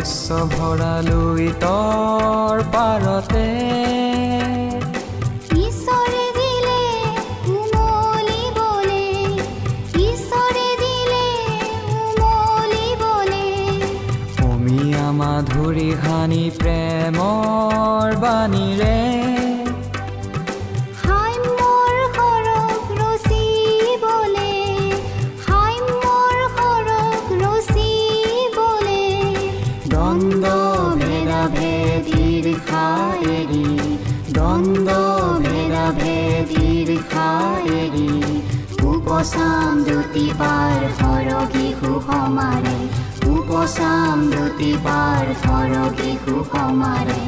শস্য ভৰালো ইতৰ পাৰতে। মাধুৰী সানি প্ৰেমৰ বাণীৰে। উপচাম দুটি পাৰ সৰগী সুসমাৰে উপচাম দুটি পাৰ সৰগী সুসমাৰে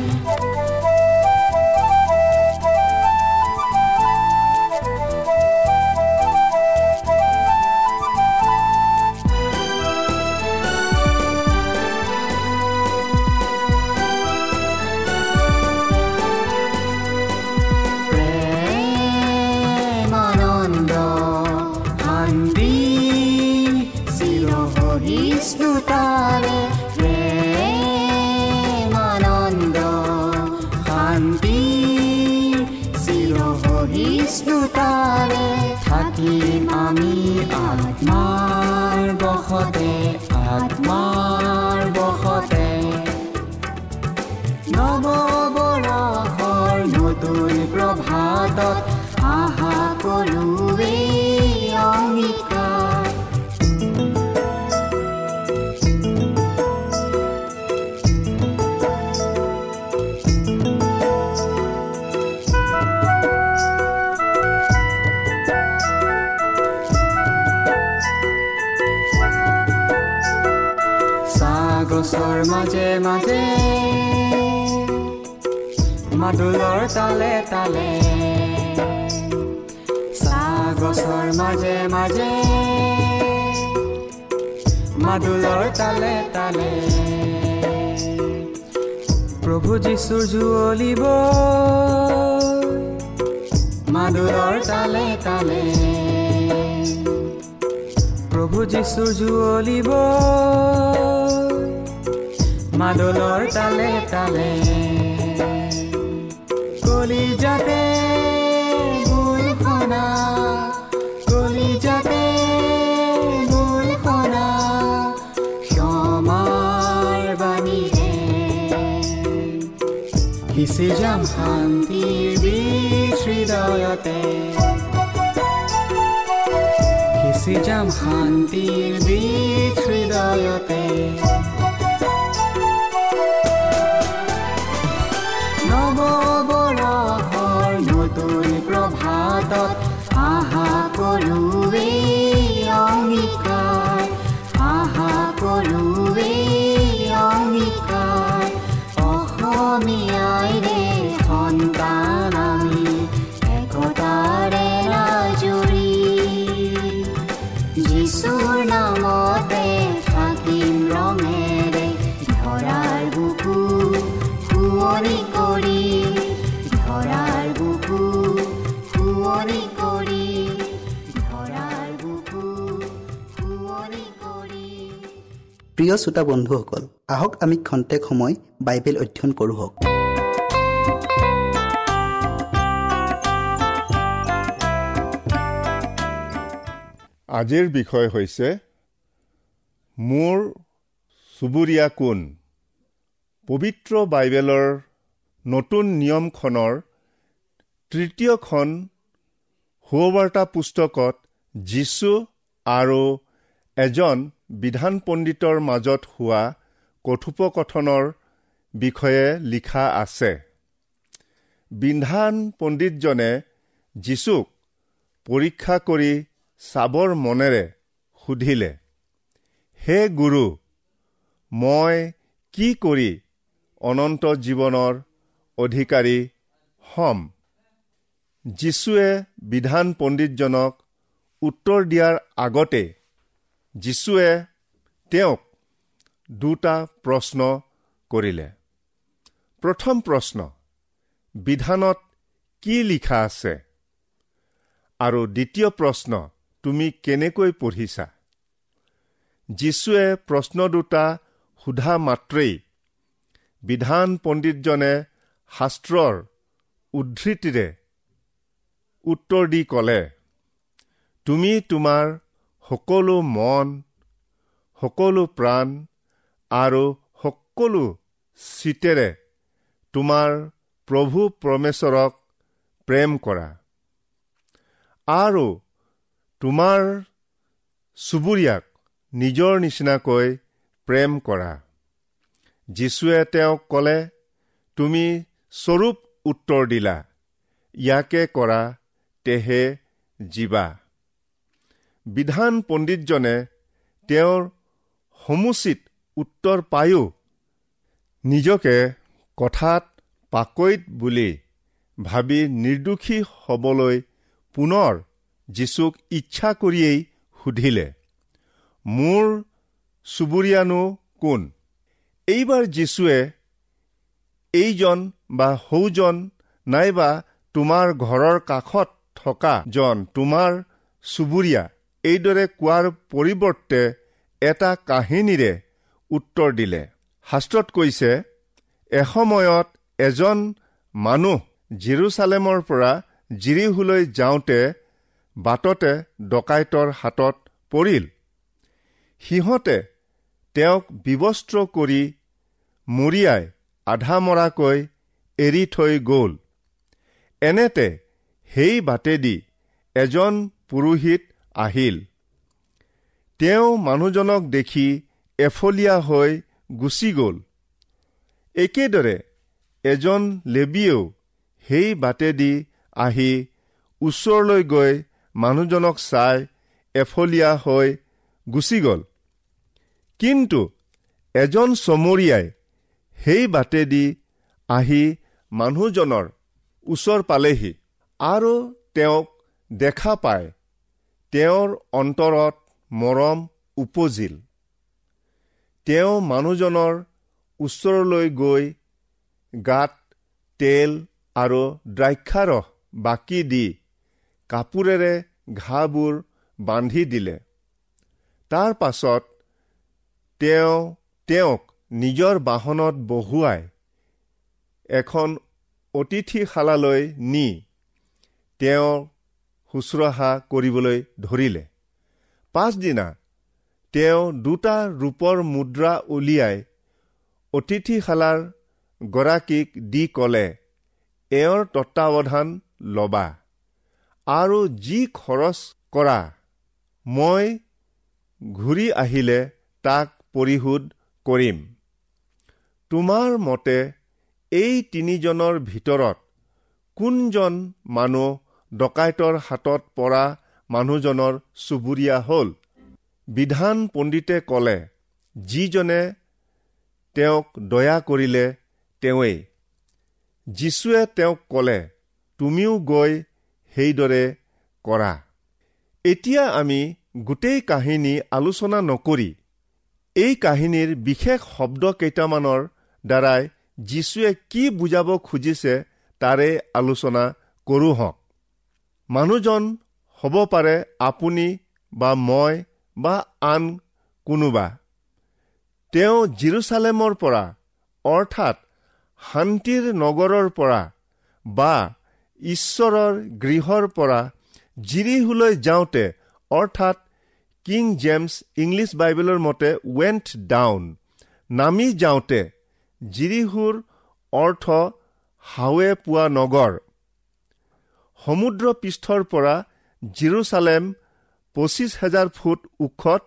মাদুলৰ তালে তালে। চাহ গছৰ মাজে মাজে। মাদুলৰ তালে তালে। প্ৰভু যীশুৰ জুৱলিব মাদুলৰ তালে তালে। প্ৰভু যীশুৰ জুৱলিব মাদলৰ তালে তালে। কলিজাতে গোল সনা কলিজাতে গোল সনা ক্ষমাৰ বাণীৰে সিঁচি যাম শান্তিৰ বীজ হৃদয়তে? সিঁচি যাম শান্তিৰ বীজ হৃদয়তে? প্ৰিয় শ্ৰোতা বন্ধুসকল আহক আমি খন্তেক সময় বাইবেল অধ্যয়ন কৰোঁ আজিৰ বিষয় হৈছে মোৰ চুবুৰীয়া কোন? পবিত্ৰ বাইবেলৰ নতুন নিয়মখনৰ তৃতীয়খন সুবাৰ্তা পুস্তকত যীশু আৰু এজন বিধান পণ্ডিতৰ মাজত হোৱা কথোপকথনৰ বিষয়ে লিখা আছে। বিধান পণ্ডিতজনে যীশুক পৰীক্ষা কৰি চাবৰ মনেৰে সুধিলে হে গুৰু মই কি কৰি অনন্ত জীৱনৰ অধিকাৰী হ'ম? যীশুৱে বিধান পণ্ডিতজনক উত্তৰ দিয়াৰ আগতে যীশুৱে তেওঁক দুটা প্ৰশ্ন কৰিলে। প্ৰথম প্ৰশ্ন বিধানত কি লিখা আছে? আৰু দ্বিতীয় প্ৰশ্ন তুমি কেনেকৈ পঢ়িছা? যীশুৱে প্ৰশ্ন দুটা সোধা মাত্ৰেই বিধান পণ্ডিতজনে শাস্ত্ৰৰ উদ্ধৃতিৰে উত্তৰ দি ক'লে তুমি তোমাৰ সকলো মন সকলো প্ৰাণ আৰু সকলো চিতেৰে তোমাৰ প্ৰভু পৰমেশ্বৰক প্ৰেম কৰা। আৰু তোমাৰ চুবুৰীয়াক নিজৰ নিচিনাকৈ প্ৰেম কৰা। যীশুৱে তেওঁক ক'লে তুমি স্বৰূপ উত্তৰ দিলা। ইয়াকে কৰা তেহে জীৱা বিধান পণ্ডিতজনে তেওঁৰ সমুচিত উত্তৰ পায়ো নিজকে কথাত পাকৈত বুলি ভাবি নিৰ্দোষী হ'বলৈ পুনৰ যীচুক ইচ্ছা কৰিয়েই সুধিলে মোৰ চুবুৰীয়ানো কোন? এইবাৰ যীশুৱে এইজন বা সৌজন নাইবা তোমাৰ ঘৰৰ কাষত থকাজন তোমাৰ চুবুৰীয়া। এইদৰে কোৱাৰ পৰিৱৰ্তে এটা কাহিনীৰে উত্তৰ দিলে। শাস্ত্ৰত কৈছে এসময়ত এজন মানুহ জিৰচালেমৰ পৰা জিৰিহুলৈ যাওঁতে বাটতে ডকাইতৰ হাতত পৰিল। সিহঁতে তেওঁক বিবস্ত্ৰ কৰি মৰিয়াই আধা মৰাকৈ এৰি থৈ গ'ল। এনেতে সেই বাটেদি এজন পুৰোহিত আহিল। তেওঁ মানুহজনক দেখি এফলীয়া হৈ গুচি গ'ল। একেদৰে এজন লেবিয়েও সেই বাটেদি আহি ওচৰলৈ গৈ মানুহজনক চাই এফলীয়া হৈ গুচি গ'ল। কিন্তু এজন চমৰীয়াই সেই বাটেদি আহি মানুহজনৰ ওচৰ পালেহি আৰু তেওঁক দেখা পাই তেওঁৰ অন্তৰত মৰম উপজিল। তেওঁ মানুহজনৰ ওচৰলৈ গৈ গাত তেল আৰু দ্ৰাক্ষাৰস বাকি দি কাপোৰেৰে ঘাঁবোৰ বান্ধি দিলে। তাৰ পাছত তেওঁ তেওঁক নিজৰ বাহনত বহুৱাই এখন অতিথিশালালৈ নি। তেওঁ শুশ্ৰূষা কৰিবলৈ ধৰিলে। পাছদিনা তেওঁ দুটা ৰূপৰ মুদ্ৰা উলিয়াই অতিথিশালাৰ গৰাকীক দি ক'লে এওঁৰ তত্বাৱধান ল'বা আৰু যি খৰচ কৰা মই ঘূৰি আহিলে তাক পৰিশোধ কৰিম। তোমাৰ মতে এই তিনিজনৰ ভিতৰত কোনজন মানুহ ডকাইতৰ হাতত পৰা মানুহজনৰ চুবুৰীয়া হ'ল। বিধান পণ্ডিতে ক'লে যিজনে তেওঁক দয়া কৰিলে তেওঁৱেই। যীশুৱে তেওঁক ক'লে তুমিও গৈ সেইদৰে কৰা। এতিয়া আমি গোটেই কাহিনী আলোচনা নকৰি এই কাহিনীৰ বিশেষ শব্দ কেইটামানৰ দ্বাৰাই যীশুৱে কি বুজাব খুজিছে তাৰে আলোচনা কৰোঁ হওক। মানুহজন হ'ব পাৰে আপুনি বা মই বা আন কোনোবা। তেওঁ জিৰচালেমৰ পৰা অৰ্থাৎ শান্তিৰ নগৰৰ পৰা বা ঈশ্বৰৰ গৃহৰ পৰা জিৰিহুলৈ যাওঁতে অৰ্থাৎ কিং জেমছ ইংলিছ বাইবেলৰ মতে ৱেণ্ট ডাউন নামি যাওঁতে জিৰিহুৰ অৰ্থ হাৱে পোৱা নগৰ। সমুদ্ৰ পৃষ্ঠৰ পৰা জিৰচালেম পঁচিছ হেজাৰ ফুট ওখত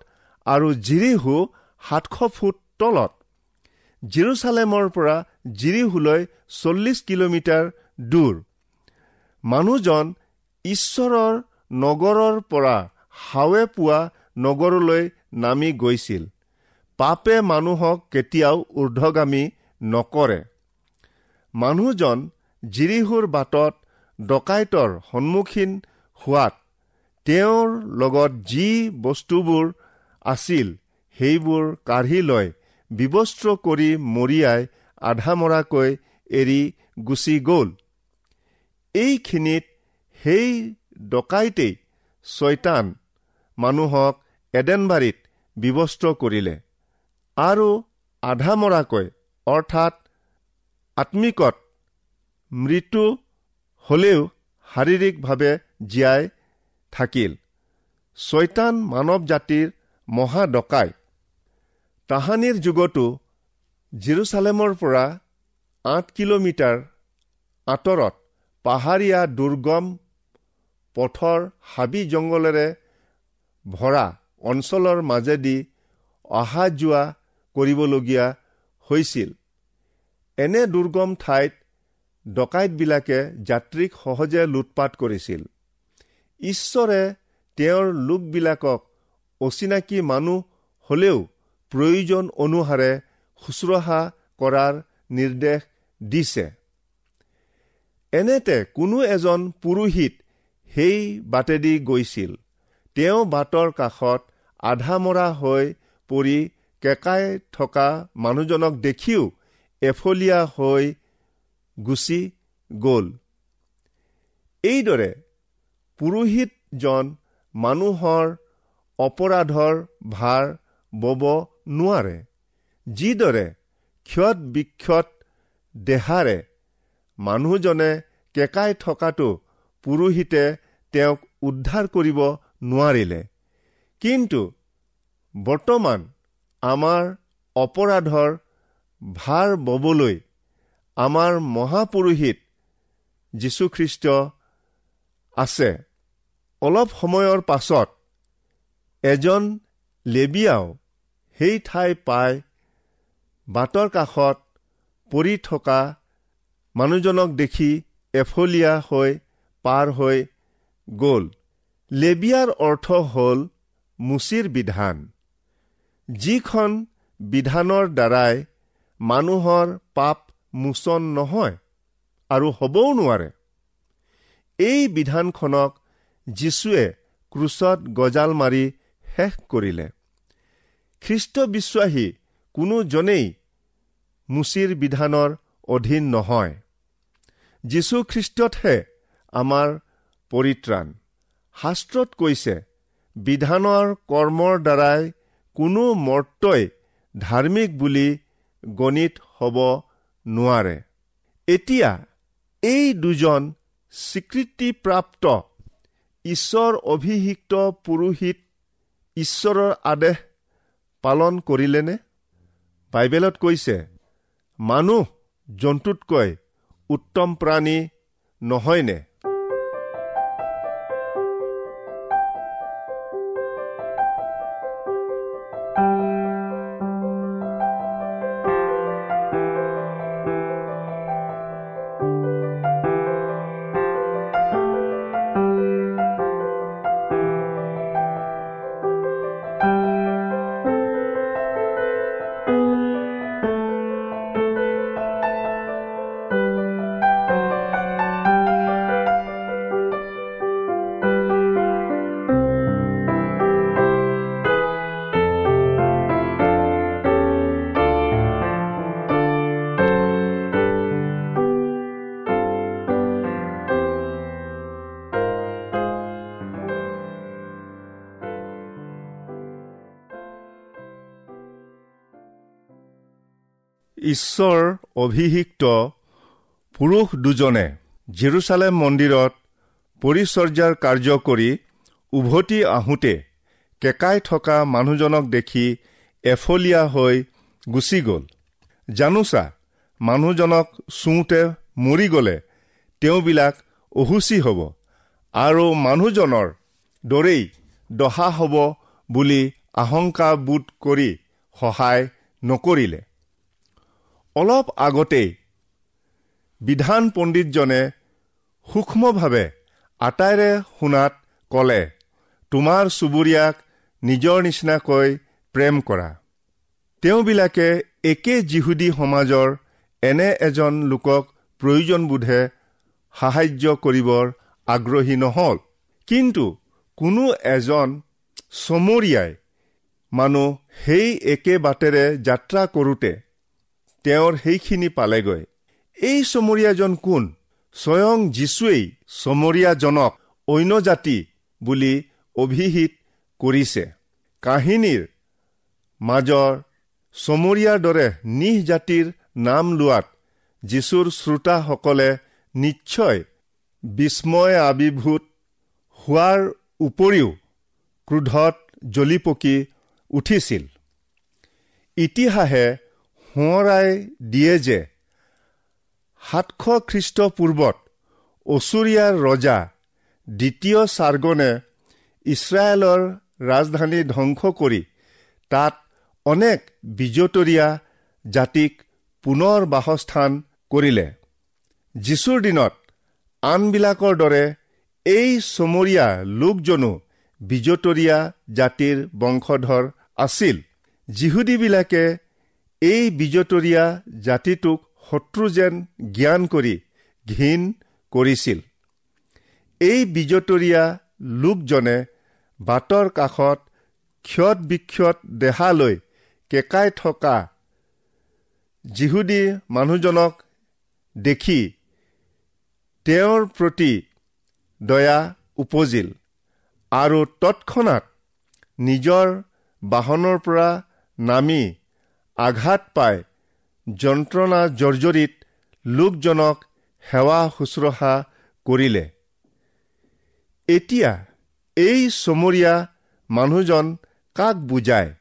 আৰু জিৰিহু সাতশ ফুট তলত। জিৰচালেমৰ পৰা জিৰিহুলৈ চল্লিছ কিলোমিটাৰ দূৰ। মানুহজন ঈশ্বৰৰ নগৰৰ পৰা হাৱে পোৱা নগৰলৈ নামি গৈছিল। পাপে মানুহক কেতিয়াও ঊৰ্ধগামী নকৰে। মানুহজন জিৰিহুৰ বাটত ডকাইতৰ সন্মুখীন হোৱাত তেওঁৰ লগত যি বস্তুবোৰ আছিল সেইবোৰ কাঢ়ি লৈ বিবস্ত্ৰ কৰি মৰিয়াই আধা মৰাকৈ এৰি গুচি গ'ল। এইখিনিত সেই ডকাইতেই ছয়তান মানুহক এডেনবাৰীত বিবস্ত্ৰ কৰিলে আৰু আধা মৰাকৈ অৰ্থাৎ আত্মিকত মৃত্যু হলেও শাৰীৰিকভাৱে জীয়াই থাকিল। ছয়তান মানৱ জাতিৰ মহা ডকাই। তাহানিৰ যুগতো জিৰচালেমৰ পৰা আঠ কিলোমিটাৰ আঁতৰত পাহাৰীয়া দুৰ্গম পথৰ হাবি জংঘলেৰে ভৰা অঞ্চলৰ মাজেদি অহা যোৱা কৰিবলগীয়া হৈছিল। এনে দুৰ্গম ঠাইত ডকাইতবিলাকে যাত্ৰীক সহজে লুটপাত কৰিছিল। ঈশ্বৰে তেওঁৰ লোকবিলাকক অচিনাকি মানুহ হলেও প্ৰয়োজন অনুসাৰে শুশ্ৰূষা কৰাৰ নিৰ্দেশ দিছে। এনেতে কোনো এজন পুৰোহিত সেই বাটেদি গৈছিল। তেওঁ বাটৰ কাষত আধা মৰা হৈ পৰি কেকাই থকা মানুহজনক দেখিও এফলীয়া হৈ গুচি গ'ল। এইদৰে পুৰোহিতজন মানুহৰ অপৰাধৰ ভাৰ বব নোৱাৰে যিদৰে ক্ষত বিক্ষত দেহাৰে মানুহজনে কেকাই থকাটো পুৰোহিতে তেওঁক উদ্ধাৰ কৰিব নোৱাৰিলে। কিন্তু বৰ্তমান আমাৰ অপৰাধৰ ভাৰ ববলৈ আমাৰ মহাপুৰোহিত যীশুখ্ৰীষ্ট আছে। অলপ সময়ৰ পাছত এজন লেবিয়াও সেই ঠাই পাই বাটৰ কাষত পৰি থকা মানুহজনক দেখি এফলীয়া হৈ পাৰ হৈ গ'ল। লেবিয়াৰ অৰ্থ হ'ল মুচিৰ বিধান। যিখন বিধানৰ দ্বাৰাই মানুহৰ পাপ মোচন নহয় আৰু হ'বও নোৱাৰে। এই বিধানখনক যীশুৱে ক্ৰুচত গজাল মাৰি শেষ কৰিলে। খ্ৰীষ্ট বিশ্বাসী কোনোজনেই মুচিৰ বিধানৰ অধীন নহয়। যীশুখ্ৰীষ্টতহে আমাৰ পৰিত্ৰাণ। শাস্ত্ৰত কৈছে বিধানৰ কৰ্মৰ দ্বাৰাই কোনো মৰ্তই ধাৰ্মিক বুলি গণিত হ'ব নোৱাৰে। এতিয়া এই দুজন স্বীকৃতিপ্ৰাপ্ত ঈশ্বৰ অভিষিক্ত পুৰোহিত ঈশ্বৰৰ আদেশ পালন কৰিলেনে? বাইবেলত কৈছে মানুহ জন্তুতকৈ উত্তম প্ৰাণী নহয়নে? ঈশ্বৰ অভিষিক্ত পুৰুষ দুজনে জেৰুচালেম মন্দিৰত পৰিচৰ্যাৰ কাৰ্য কৰি উভতি আহোঁতে কেকাই থকা মানুহজনক দেখি এফলীয়া হৈ গুচি গ'ল। জানোচা মানুহজনক চুওঁতে মৰি গ'লে তেওঁবিলাক অহুচি হ'ব আৰু মানুহজনৰ দৰেই দহা হ'ব বুলি আশংকাবোধ কৰি সহায় নকৰিলে। অলপ আগতেই বিধান পণ্ডিতজনে সূক্ষ্মভাৱে আটাইৰে শুনাত ক'লে তোমাৰ চুবুৰীয়াক নিজৰ নিচিনাকৈ প্ৰেম কৰা। তেওঁবিলাকে একে যিহুদী সমাজৰ এনে এজন লোকক প্ৰয়োজনবোধে সাহাৰ্য কৰিবৰ আগ্ৰহী নহ'ল। কিন্তু কোনো এজন চমৰীয়াই মানুহ সেই একে বাটেৰে যাত্ৰা কৰোঁতে তেওঁৰ সেইখিনি পালেগৈ। এই চমৰীয়াজন কোন? স্বয়ং যীশুৱেই চমৰীয়াজনক অন্য জাতি বুলি অভিহিত কৰিছে। কাহিনীৰ মাজৰ চমৰীয়াৰ দৰে নিজ জাতিৰ নাম লোৱাত যীশুৰ শ্ৰোতাসকলে নিশ্চয় বিস্ময় আবিৰ্ভূত হোৱাৰ উপৰিও ক্ৰোধত জ্বলি পকি উঠিছিল। ইতিহাসে সোঁৱৰাই দিয়ে যে সাতশ খ্ৰীষ্টপূৰ্বত অচুৰীয়াৰ ৰজা দ্বিতীয় চাৰ্গনে ইছৰাইলৰ ৰাজধানী ধ্বংস কৰি তাত অনেক বিজতৰীয়া জাতিক পুনৰ বাসস্থান কৰিলে। যীশুৰ দিনত আনবিলাকৰ দৰে এই চমৰীয়া লোকজনো বিজতৰীয়া জাতিৰ বংশধৰ আছিল। যিহুদীবিলাকে এই বিজতৰীয়া জাতিটোক শত্ৰু যেন জ্ঞান কৰি ঘীন কৰিছিল। এই বিজতৰীয়া লোকজনে বাটৰ কাষত ক্ষত বিক্ষত দেহালৈ কেকাই থকা যিহুদী মানুহজনক দেখি তেওঁৰ প্ৰতি দয়া উপজিল আৰু তৎক্ষণাত নিজৰ বাহনৰ পৰা নামি আঘাত পাই যন্ত্ৰণা জৰ্জৰিত লোকজনক সেৱা শুশ্ৰূষা কৰিলে। এতিয়া এই চমৰীয়া মানুহজন কাক বুজায়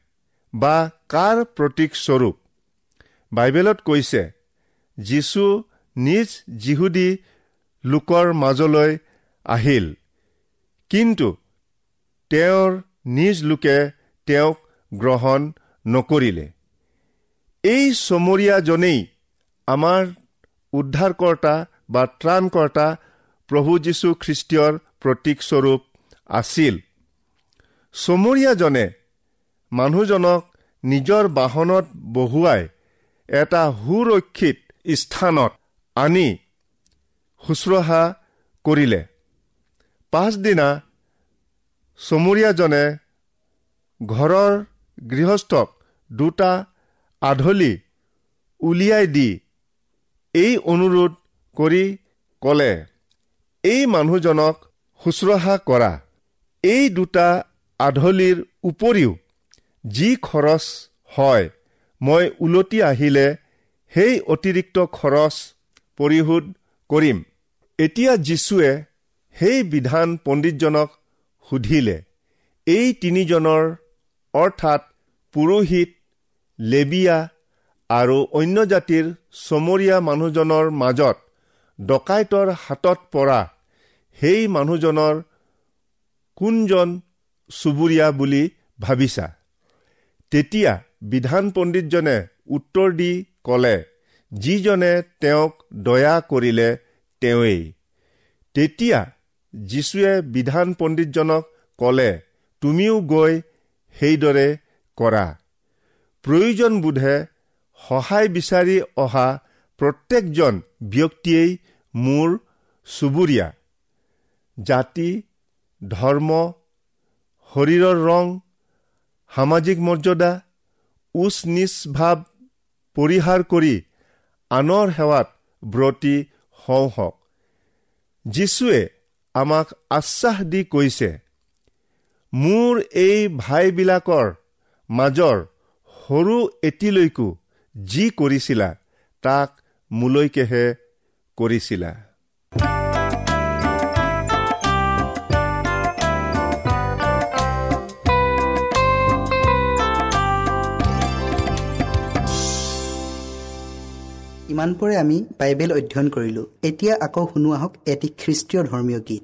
বা কাৰ প্ৰতীকস্বৰূপ বাইবেলত কৈছে যীশু নিজ যিহুদী লোকৰ মাজলৈ আহিল। কিন্তু তেওঁৰ নিজ লোকে তেওঁক গ্ৰহণ নকৰিলে। এই চমৰীয়াজনেই আমাৰ উদ্ধাৰকৰ্তা বা ত্ৰাণকৰ্তা প্ৰভু যীশু খ্ৰীষ্টীয়ৰ প্ৰতীকস্বৰূপ আছিল। চমৰীয়াজনে মানুহজনক নিজৰ বাহনত বহুৱাই এটা সুৰক্ষিত স্থানত আনি শুশ্ৰূষা কৰিলে। পাছদিনা চমৰীয়াজনে ঘৰৰ গৃহস্থক দুটা আধলি উলিয়াই দি এই অনুৰোধ কৰি ক'লে এই মানুহজনক শুশ্ৰূষা কৰা। এই দুটা আধলিৰ উপৰিও যি খৰচ হয় মই ওলটি আহিলে সেই অতিৰিক্ত খৰচ পৰিশোধ কৰিম। এতিয়া যীশুৱে সেই বিধান পণ্ডিতজনক সুধিলে এই তিনিজনৰ অৰ্থাৎ পুৰোহিত লেবিয়া আৰু অন্য জাতিৰ চমৰীয়া মানুহজনৰ মাজত ডকাইতৰ হাতত পৰা সেই মানুহজনৰ কোনজন চুবুৰীয়া বুলি ভাবিছা? তেতিয়া বিধান পণ্ডিতজনে উত্তৰ দি ক'লে যিজনে তেওঁক দয়া কৰিলে তেওঁৱেই। তেতিয়া যীশুৱে বিধান পণ্ডিতজনক ক'লে তুমিও গৈ সেইদৰে কৰা। প্ৰয়োজনবোধে সহায় বিচাৰি অহা প্ৰত্যেকজন ব্যক্তিয়েই মোৰ চুবুৰীয়া। জাতি ধৰ্ম শৰীৰৰ ৰং সামাজিক মৰ্যাদা উচ নিচ ভাৱ পৰিহাৰ কৰি আনৰ সেৱাত ব্ৰতী হওঁ হওক। যীশুৱে আমাক আশ্বাস দি কৈছে মোৰ এই ভাইবিলাকৰ মাজৰ সৰু এটিলৈকো যি কৰিছিলা তাক মোলৈকেহে কৰিছিলা। ইমানপৰে আমি বাইবেল অধ্যয়ন কৰিলোঁ। এতিয়া আকৌ শুনো আহক এটি খ্ৰীষ্টীয় ধৰ্মীয় গীত।